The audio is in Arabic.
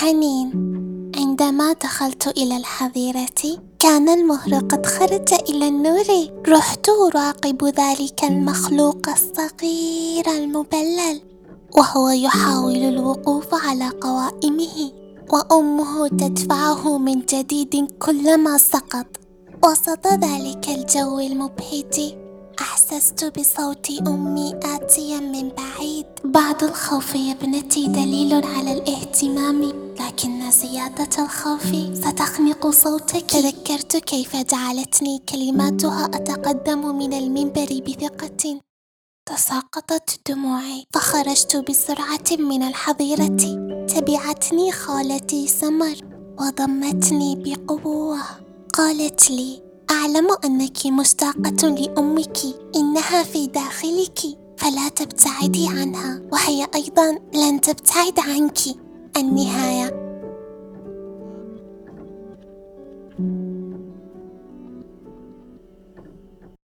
حنين عندما دخلت إلى الحظيرة كان المهر قد خرج إلى النور. رحت أراقب ذلك المخلوق الصغير المبلل وهو يحاول الوقوف على قوائمه وأمه تدفعه من جديد كلما سقط. وسط ذلك الجو المبهج أحسست بصوت أمي آتيا من بعيد. بعض الخوف يا ابنتي دليل على الاهتمام لكن زيادة الخوف ستخنق صوتك. تذكرت كيف جعلتني كلماتها أتقدم من المنبر بثقة تساقطت دموعي فخرجت بسرعة من الحظيرة. تبعتني خالتي سمر وضمتني بقوة. قالت لي أعلم أنك مشتاقة لأمك إنها في داخلك فلا تبتعدي عنها وهي أيضا لن تبتعد عنك. النهاية.